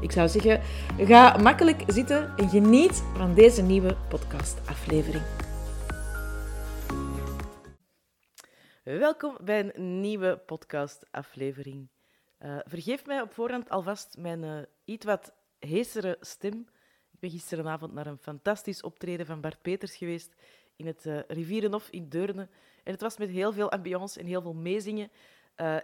Ik zou zeggen, ga makkelijk zitten en geniet van deze nieuwe podcastaflevering. Welkom bij een nieuwe podcastaflevering. Uh, vergeef mij op voorhand alvast mijn uh, iets wat heesere stem. Ik ben gisteravond naar een fantastisch optreden van Bart Peters geweest in het uh, Rivierenhof in Deurne. En het was met heel veel ambiance en heel veel meezingen.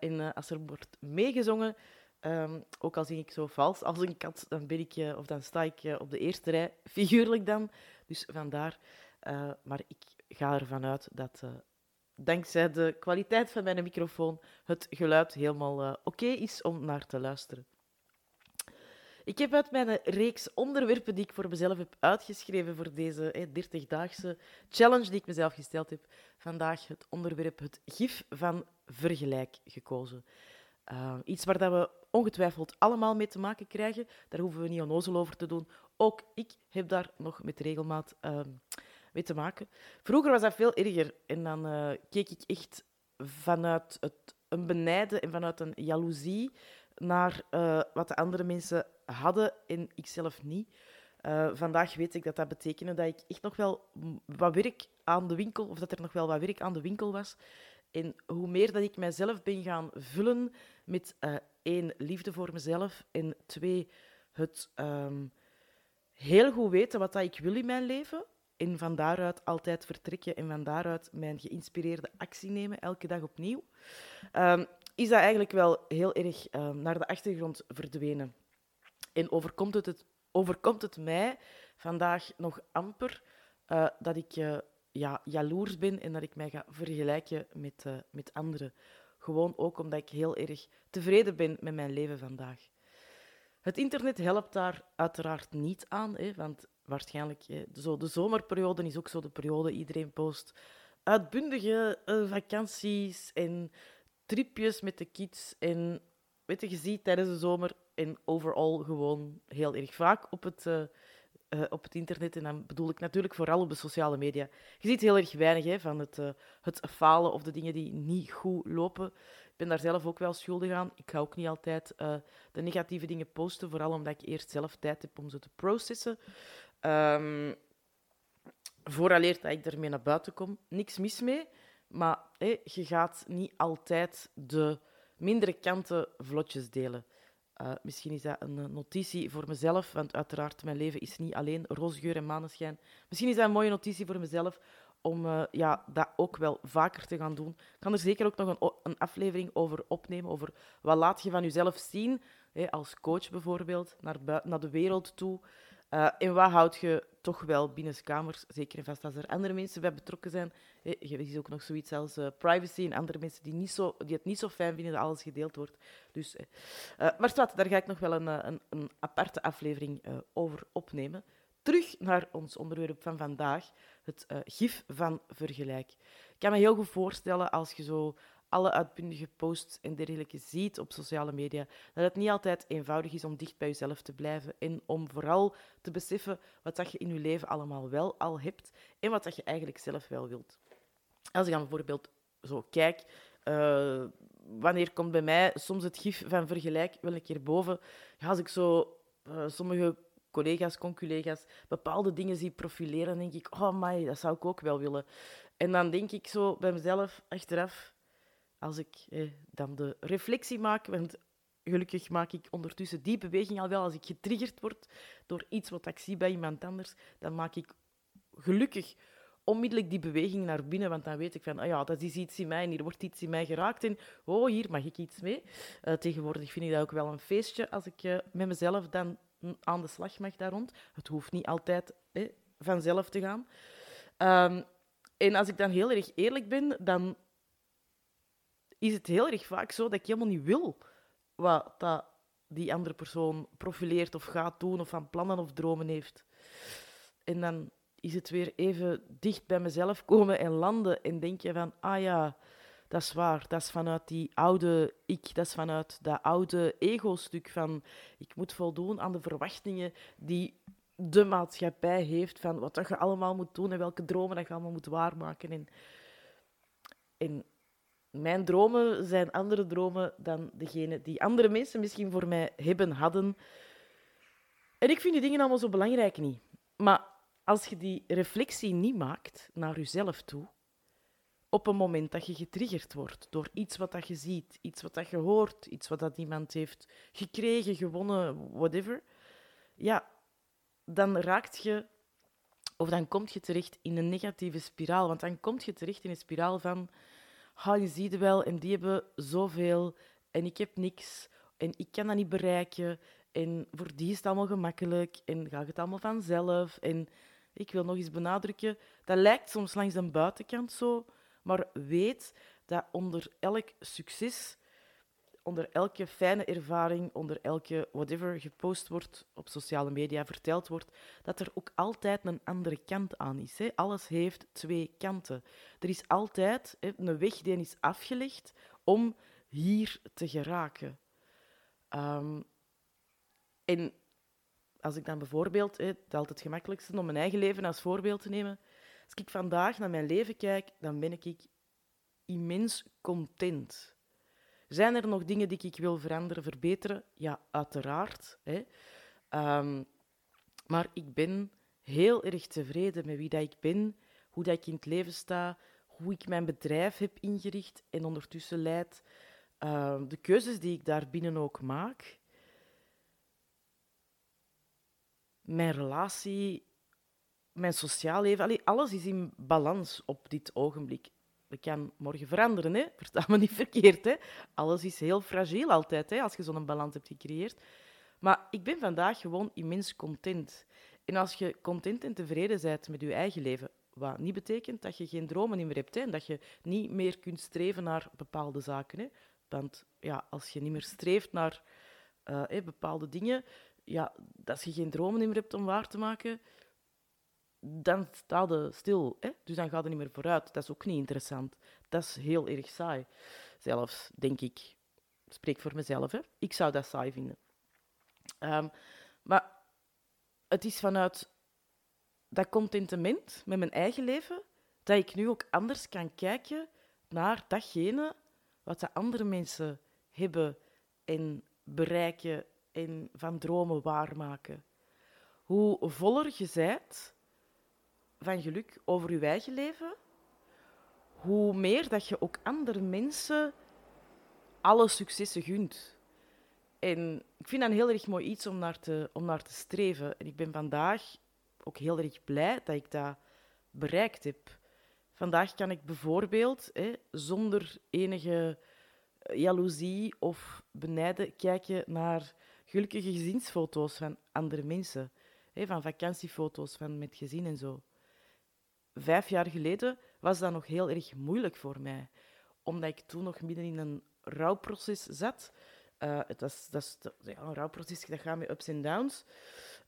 en als er wordt meegezongen, Um, ook al zing ik zo vals als een kat, dan, ben ik, uh, of dan sta ik uh, op de eerste rij, figuurlijk dan. Dus vandaar. Uh, maar ik ga ervan uit dat dankzij de kwaliteit van mijn microfoon het geluid helemaal oké is om naar te luisteren. Ik heb uit mijn reeks onderwerpen die ik voor mezelf heb uitgeschreven voor deze 30-daagse challenge die ik mezelf gesteld heb, vandaag het onderwerp het gif van vergelijk gekozen. Iets waar dat we ongetwijfeld allemaal mee te maken krijgen. Daar hoeven we niet onnozel over te doen. Ook ik heb daar nog met regelmaat uh, mee te maken. Vroeger was dat veel erger. En dan uh, keek ik echt vanuit het, een benijden en vanuit een jaloezie naar uh, wat de andere mensen hadden en ik zelf niet. Uh, vandaag weet ik dat dat betekende dat ik echt nog wel wat werk aan de winkel, of dat er nog wel wat werk aan de winkel was. En hoe meer dat ik mijzelf ben gaan vullen met uh, één, liefde voor mezelf. En twee, het um, heel goed weten wat dat ik wil in mijn leven. En van daaruit altijd vertrekken en van daaruit mijn geïnspireerde actie nemen, elke dag opnieuw. Um, is dat eigenlijk wel heel erg um, naar de achtergrond verdwenen. En overkomt het, overkomt het mij vandaag nog amper uh, dat ik uh, ja, jaloers ben en dat ik mij ga vergelijken met, uh, met anderen. Gewoon ook omdat ik heel erg tevreden ben met mijn leven vandaag. Het internet helpt daar uiteraard niet aan, hè, want waarschijnlijk hè, zo de zomerperiode is ook zo de periode. Iedereen post uitbundige uh, vakanties en tripjes met de kids. En weet je, je ziet tijdens de zomer en overal gewoon heel erg vaak op het, uh, uh, op het internet. En dan bedoel ik natuurlijk vooral op de sociale media. Je ziet heel erg weinig hè, van het, uh, het falen of de dingen die niet goed lopen. Ik ben daar zelf ook wel schuldig aan. Ik ga ook niet altijd uh, de negatieve dingen posten, vooral omdat ik eerst zelf tijd heb om ze te processen. Um, vooraleer dat ik ermee naar buiten kom. Niks mis mee, maar je gaat niet altijd de mindere kanten vlotjes delen. Uh, misschien is dat een eh, notitie voor mezelf, want uiteraard, mijn leven is niet alleen roosgeur en maneschijn. Misschien is dat een mooie notitie voor mezelf om uh, ja, dat ook wel vaker te gaan doen. Ik kan er zeker ook nog een, een aflevering over opnemen, over wat laat je van jezelf zien, hè, als coach bijvoorbeeld, naar, naar de wereld toe. Uh, en wat houd je toch wel binnenskamers, zeker en vast als er andere mensen bij betrokken zijn. Je ziet ook nog zoiets als uh, privacy en andere mensen die, niet zo, die het niet zo fijn vinden dat alles gedeeld wordt. Dus, uh, maar wat, daar ga ik nog wel een, een, een aparte aflevering over opnemen. Terug naar ons onderwerp van vandaag, het gif van vergelijk. Ik kan me heel goed voorstellen als je zo alle uitbundige posts en dergelijke ziet op sociale media, dat het niet altijd eenvoudig is om dicht bij jezelf te blijven en om vooral te beseffen wat dat je in je leven allemaal wel al hebt en wat dat je eigenlijk zelf wel wilt. Als ik dan bijvoorbeeld zo kijk, uh, wanneer komt bij mij soms het gif van vergelijk wel een keer boven? Ja, als ik zo uh, sommige collega's, conculega's, bepaalde dingen zie profileren, denk ik, oh my, dat zou ik ook wel willen. En dan denk ik zo bij mezelf achteraf, als ik eh, dan de reflectie maak, want gelukkig maak ik ondertussen die beweging al wel. Als ik getriggerd word door iets wat ik zie bij iemand anders, dan maak ik gelukkig onmiddellijk die beweging naar binnen, want dan weet ik van, oh ja, dat is iets in mij en hier wordt iets in mij geraakt en oh, hier mag ik iets mee. Uh, tegenwoordig vind ik dat ook wel een feestje als ik uh, met mezelf dan aan de slag mag daar rond. Het hoeft niet altijd eh, vanzelf te gaan. Um, en als ik dan heel erg eerlijk ben, dan is het heel erg vaak zo dat ik helemaal niet wil wat dat die andere persoon profileert of gaat doen of van plannen of dromen heeft. En dan is het weer even dicht bij mezelf komen en landen. En denk je van, ah ja, dat is waar. Dat is vanuit die oude ik. Dat is vanuit dat oude ego-stuk van ik moet voldoen aan de verwachtingen die de maatschappij heeft van wat je allemaal moet doen en welke dromen dat je allemaal moet waarmaken. En, en mijn dromen zijn andere dromen dan degene die andere mensen misschien voor mij hebben, hadden. En ik vind die dingen allemaal zo belangrijk niet. Maar als je die reflectie niet maakt naar jezelf toe, op een moment dat je getriggerd wordt door iets wat dat je ziet, iets wat dat je hoort, iets wat dat iemand heeft gekregen, gewonnen, whatever, ja, dan raakt je, of dan kom je terecht in een negatieve spiraal. Want dan kom je terecht in een spiraal van, je ziet het wel, en die hebben zoveel, en ik heb niks, en ik kan dat niet bereiken, en voor die is het allemaal gemakkelijk, en gaat het allemaal vanzelf, en ik wil nog eens benadrukken, dat lijkt soms langs de buitenkant zo, maar weet dat onder elk succes, onder elke fijne ervaring, onder elke whatever gepost wordt op sociale media, verteld wordt, dat er ook altijd een andere kant aan is. Hè. Alles heeft twee kanten. Er is altijd hè, een weg die is afgelegd om hier te geraken. Um, en als ik dan bijvoorbeeld, hè, het is altijd het gemakkelijkste om mijn eigen leven als voorbeeld te nemen, als ik vandaag naar mijn leven kijk, dan ben ik immens content. Zijn er nog dingen die ik wil veranderen, verbeteren? Ja, uiteraard. Hè. Um, maar ik ben heel erg tevreden met wie dat ik ben, hoe dat ik in het leven sta, hoe ik mijn bedrijf heb ingericht en ondertussen leid. Uh, de keuzes die ik daarbinnen ook maak. Mijn relatie mijn sociaal leven, alles is in balans op dit ogenblik. Dat kan morgen veranderen, hè? versta me niet verkeerd. Hè? Alles is heel fragiel altijd, hè, als je zo'n balans hebt gecreëerd. Maar ik ben vandaag gewoon immens content. En als je content en tevreden bent met je eigen leven, wat niet betekent dat je geen dromen meer hebt en dat je niet meer kunt streven naar bepaalde zaken. Hè. Want ja, als je niet meer streeft naar uh, bepaalde dingen, ja, als je geen dromen meer hebt om waar te maken, dan sta je stil. Hè? Dus dan gaat het niet meer vooruit. Dat is ook niet interessant. Dat is heel erg saai. Zelfs, denk ik. Spreek voor mezelf. Hè? Ik zou dat saai vinden. Um, maar het is vanuit dat contentement met mijn eigen leven dat ik nu ook anders kan kijken naar datgene wat de andere mensen hebben en bereiken en van dromen waarmaken. Hoe voller je van geluk over je eigen leven, hoe meer dat je ook andere mensen alle successen gunt. En ik vind dat een heel erg mooi iets om naar te, om naar te streven. En ik ben vandaag ook heel erg blij dat ik dat bereikt heb. Vandaag kan ik bijvoorbeeld hè, zonder enige jaloezie of benijden kijken naar gelukkige gezinsfoto's van andere mensen. Hè, van vakantiefoto's van met gezin en zo vijf jaar geleden was dat nog heel erg moeilijk voor mij. Omdat ik toen nog midden in een rouwproces zat. Uh, het dat is, een rouwproces, dat gaat met ups en downs.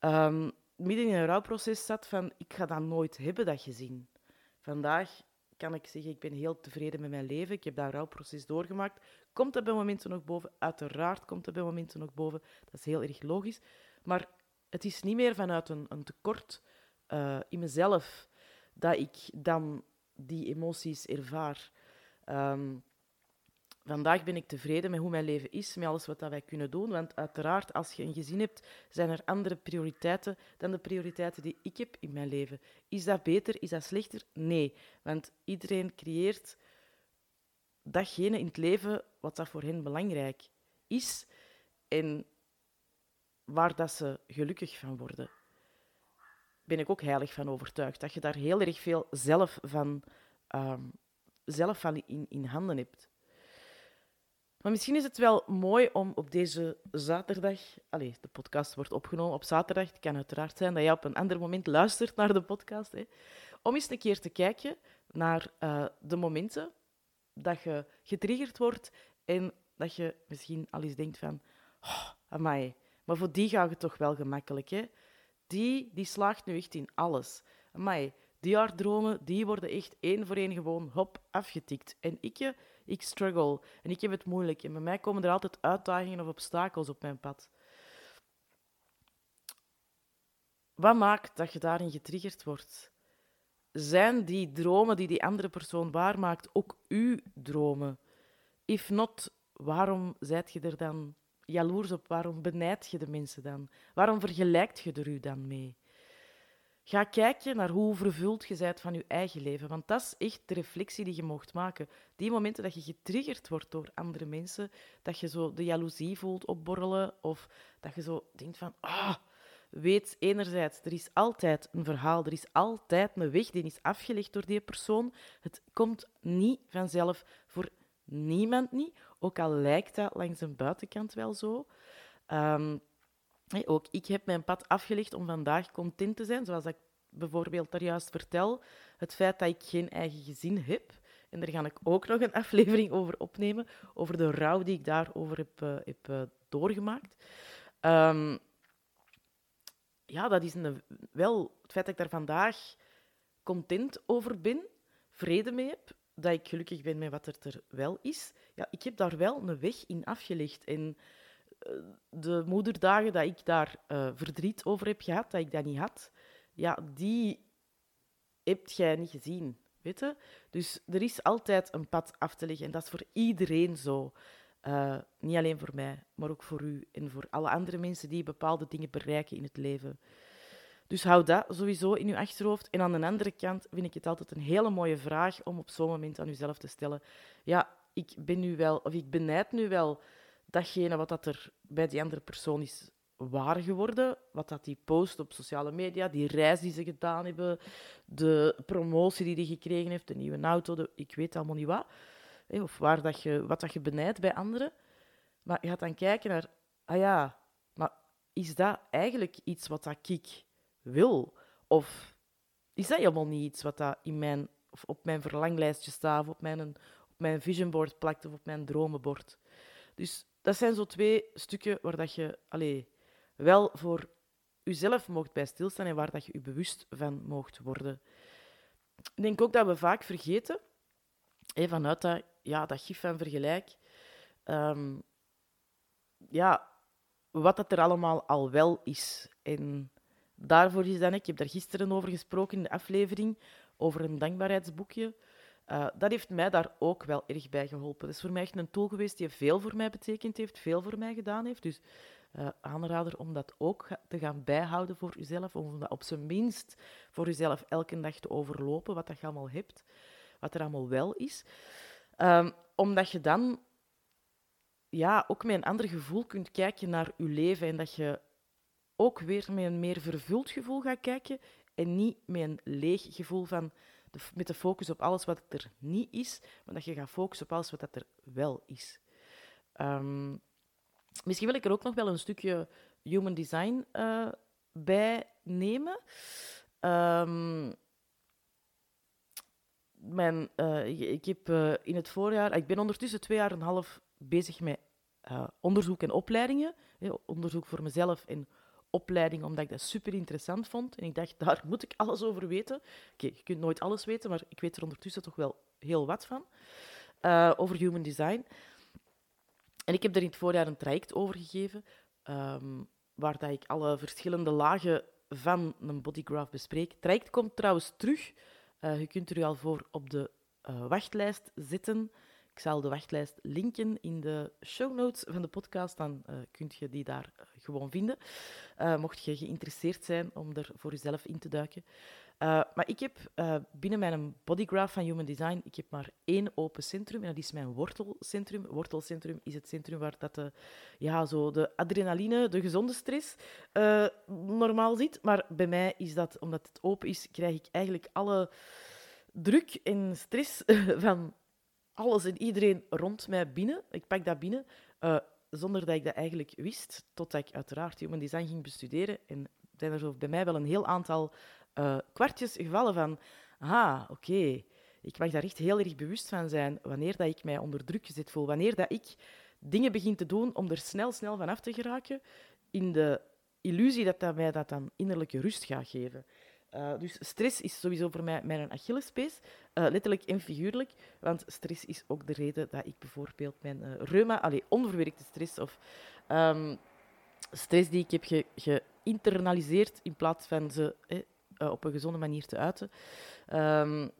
Um, midden in een rouwproces zat van, ik ga dat nooit hebben, dat gezien. Vandaag kan ik zeggen, ik ben heel tevreden met mijn leven. Ik heb dat rouwproces doorgemaakt. Komt dat bij momenten nog boven? Uiteraard komt dat bij momenten nog boven. Dat is heel erg logisch. Maar het is niet meer vanuit een, een tekort uh, in mezelf dat ik dan die emoties ervaar. Um, vandaag ben ik tevreden met hoe mijn leven is, met alles wat dat wij kunnen doen. Want uiteraard, als je een gezin hebt, zijn er andere prioriteiten dan de prioriteiten die ik heb in mijn leven. Is dat beter? Is dat slechter? Nee. Want iedereen creëert datgene in het leven wat dat voor hen belangrijk is en waar dat ze gelukkig van worden ben ik ook heilig van overtuigd. Dat je daar heel erg veel zelf van, ehm, zelf van in, in handen hebt. Maar misschien is het wel mooi om op deze zaterdag. Allez, de podcast wordt opgenomen op zaterdag. Het kan uiteraard zijn dat je op een ander moment luistert naar de podcast. Hè, om eens een keer te kijken naar uh, de momenten dat je getriggerd wordt en dat je misschien al eens denkt van... Oh, maar voor die gaat het toch wel gemakkelijk, hè? Die, die slaagt nu echt in alles. amai, die haar dromen, die worden echt één voor één gewoon hop, afgetikt. En ik, ik struggle en ik heb het moeilijk. En bij mij komen er altijd uitdagingen of obstakels op mijn pad. Wat maakt dat je daarin getriggerd wordt? Zijn die dromen die die andere persoon waarmaakt ook uw dromen? If not, waarom zijt je er dan jaloers op? Waarom benijd je de mensen dan? Waarom vergelijkt je er u dan mee? Ga kijken naar hoe vervuld je bent van je eigen leven. Want dat is echt de reflectie die je mocht maken. Die momenten dat je getriggerd wordt door andere mensen, dat je zo de jaloezie voelt opborrelen, of dat je zo denkt van, ah, weet enerzijds, er is altijd een verhaal, er is altijd een weg die is afgelegd door die persoon. Het komt niet vanzelf voor niemand niet, ook al lijkt dat langs een buitenkant wel zo. Um, ook ik heb mijn pad afgelegd om vandaag content te zijn, zoals ik bijvoorbeeld daar juist vertel. Het feit dat ik geen eigen gezin heb. En daar ga ik ook nog een aflevering over opnemen, over de rouw die ik daarover heb, uh, heb uh, doorgemaakt. Um, ja, dat is een, wel het feit dat ik daar vandaag content over ben, vrede mee heb, dat ik gelukkig ben met wat er, er wel is. Ja, ik heb daar wel een weg in afgelegd. En uh, de moederdagen dat ik daar uh, verdriet over heb gehad, dat ik dat niet had, ja, die heb jij niet gezien. Weet? Dus er is altijd een pad af te leggen. En dat is voor iedereen zo. Uh, niet alleen voor mij, maar ook voor u en voor alle andere mensen die bepaalde dingen bereiken in het leven. Dus hou dat sowieso in uw achterhoofd. En aan de andere kant vind ik het altijd een hele mooie vraag om op zo'n moment aan uzelf te stellen. Ja, ik ben nu wel, of ik benijd nu wel datgene wat dat er bij die andere persoon is waar geworden. Wat dat die post op sociale media, die reis die ze gedaan hebben, de promotie die hij gekregen heeft, de nieuwe auto, de, ik weet allemaal niet wat of waar dat je, wat dat je benijdt bij anderen. Maar je gaat dan kijken naar, ah ja, maar is dat eigenlijk iets wat dat ik wil? Of is dat helemaal niet iets wat dat in mijn, of op mijn verlanglijstje staat, of op mijn, op mijn visionboard plakt, of op mijn dromenbord? Dus dat zijn zo twee stukken waar dat je allee, wel voor jezelf mocht bij stilstaan en waar dat je je bewust van mocht worden. Ik denk ook dat we vaak vergeten, vanuit dat ja, dat gif van vergelijk. Um, ja, wat dat er allemaal al wel is. En daarvoor is dan, ik heb daar gisteren over gesproken in de aflevering, over een dankbaarheidsboekje. Uh, dat heeft mij daar ook wel erg bij geholpen. Dat is voor mij echt een tool geweest die veel voor mij betekend heeft, veel voor mij gedaan heeft. Dus uh, aanrader om dat ook te gaan bijhouden voor uzelf, om dat op zijn minst voor uzelf elke dag te overlopen, wat dat je allemaal hebt, wat er allemaal wel is. Um, omdat je dan ja, ook met een ander gevoel kunt kijken naar je leven en dat je ook weer met een meer vervuld gevoel gaat kijken en niet met een leeg gevoel van de, met de focus op alles wat er niet is, maar dat je gaat focussen op alles wat er wel is. Um, misschien wil ik er ook nog wel een stukje human design uh, bij nemen. Mijn, uh, ik heb uh, in het voorjaar, ik ben ondertussen twee jaar en een half bezig met onderzoek en opleidingen. onderzoek voor mezelf en opleiding, omdat ik dat super interessant vond. En ik dacht, daar moet ik alles over weten. Oké, je kunt nooit alles weten, maar ik weet er ondertussen toch wel heel wat van. over human design. En ik heb er in het voorjaar een traject over gegeven, um, waar dat ik alle verschillende lagen van een bodygraph bespreek. Het traject komt trouwens terug uh, je kunt er u al voor op de uh, wachtlijst zitten. Ik zal de wachtlijst linken in de show notes van de podcast, dan uh, kunt je die daar gewoon vinden. mocht je geïnteresseerd zijn om er voor jezelf in te duiken. maar ik heb binnen mijn bodygraph van Human Design, ik heb maar één open centrum en dat is mijn wortelcentrum. Wortelcentrum is het centrum waar dat de, ja, zo de adrenaline, de gezonde stress, normaal zit. Maar bij mij is dat, omdat het open is, krijg ik eigenlijk alle druk en stress van alles en iedereen rond mij binnen. Ik pak dat binnen, uh, zonder dat ik dat eigenlijk wist, totdat ik uiteraard human design ging bestuderen. En zijn er bij mij wel een heel aantal uh, kwartjes gevallen van, ah, oké, ik mag daar echt heel erg bewust van zijn wanneer dat ik mij onder druk gezet voel, wanneer dat ik dingen begin te doen om er snel, snel van af te geraken, in de illusie dat dat mij dat dan innerlijke rust gaat geven. Uh, dus stress is sowieso voor mij mijn Achillespees, uh, letterlijk en figuurlijk. Want stress is ook de reden dat ik bijvoorbeeld mijn uh, reuma, allee, onverwerkte stress of um, stress die ik heb ge geïnternaliseerd in plaats van ze eh, op een gezonde manier te uiten, um,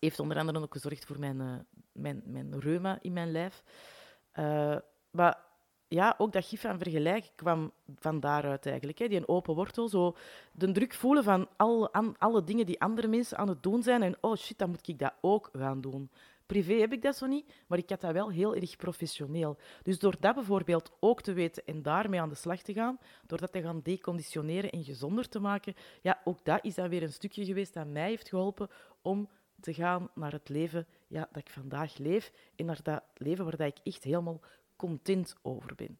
heeft onder andere ook gezorgd voor mijn, mijn, mijn reuma in mijn lijf. maar ja, ook dat gif van vergelijken kwam van daaruit eigenlijk. Hè. Die een open wortel, zo de druk voelen van alle, alle dingen die andere mensen aan het doen zijn. En oh shit, dan moet ik dat ook gaan doen. Privé heb ik dat zo niet, maar ik had dat wel heel erg professioneel. Dus door dat bijvoorbeeld ook te weten en daarmee aan de slag te gaan, door dat te gaan deconditioneren en gezonder te maken, ja, ook dat is dan weer een stukje geweest dat mij heeft geholpen om te gaan naar het leven ja, dat ik vandaag leef en naar dat leven waar dat ik echt helemaal content over ben.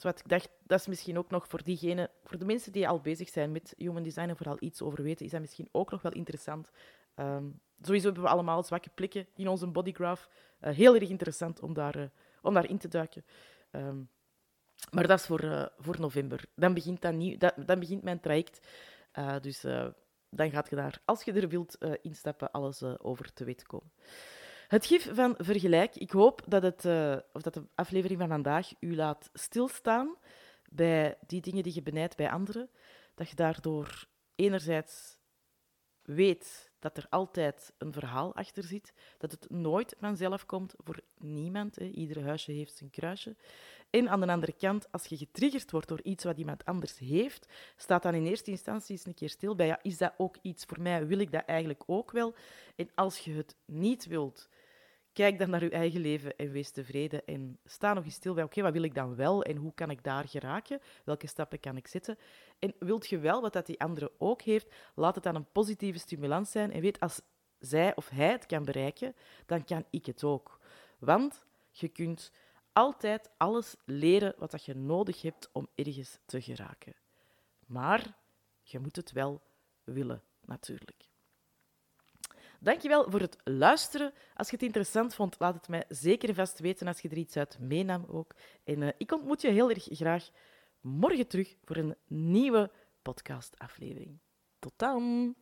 Wat ik dacht, dat is misschien ook nog voor diegenen, voor de mensen die al bezig zijn met human design en vooral iets over weten, is dat misschien ook nog wel interessant. Um, sowieso hebben we allemaal zwakke plekken in onze bodygraph. Uh, heel erg interessant om, daar, uh, om daarin te duiken. Um, maar dat is voor, uh, voor november. Dan begint, dat nieuw, dat, dan begint mijn traject. dus dan gaat je daar, als je er wilt instappen, alles over te weten komen. Het gif van vergelijk. Ik hoop dat, het, uh, of dat de aflevering van vandaag u laat stilstaan bij die dingen die je benijdt bij anderen. Dat je daardoor enerzijds weet dat er altijd een verhaal achter zit, dat het nooit vanzelf komt voor niemand. Hè. Iedere huisje heeft zijn kruisje. En aan de andere kant, als je getriggerd wordt door iets wat iemand anders heeft, staat dan in eerste instantie eens een keer stil bij, ja, is dat ook iets voor mij? Wil ik dat eigenlijk ook wel? En als je het niet wilt, kijk dan naar je eigen leven en wees tevreden. En sta nog eens stil bij, oké, wat wil ik dan wel en hoe kan ik daar geraken? Welke stappen kan ik zetten? En wilt je wel wat dat die andere ook heeft, laat het dan een positieve stimulans zijn. En weet, als zij of hij het kan bereiken, dan kan ik het ook. Want je kunt altijd alles leren wat dat je nodig hebt om ergens te geraken. Maar je moet het wel willen, natuurlijk. Dankjewel voor het luisteren. Als je het interessant vond, laat het mij zeker vast weten als je er iets uit meenam ook. En uh, ik ontmoet je heel erg graag morgen terug voor een nieuwe podcastaflevering. Tot dan!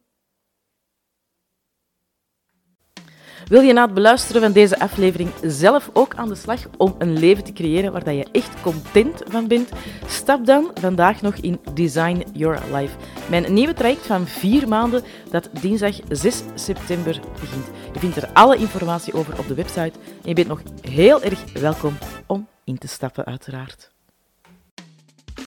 Wil je na het beluisteren van deze aflevering zelf ook aan de slag om een leven te creëren waar je echt content van bent? Stap dan vandaag nog in Design Your Life. Mijn nieuwe traject van vier maanden dat dinsdag 6 september begint. Je vindt er alle informatie over op de website en je bent nog heel erg welkom om in te stappen uiteraard.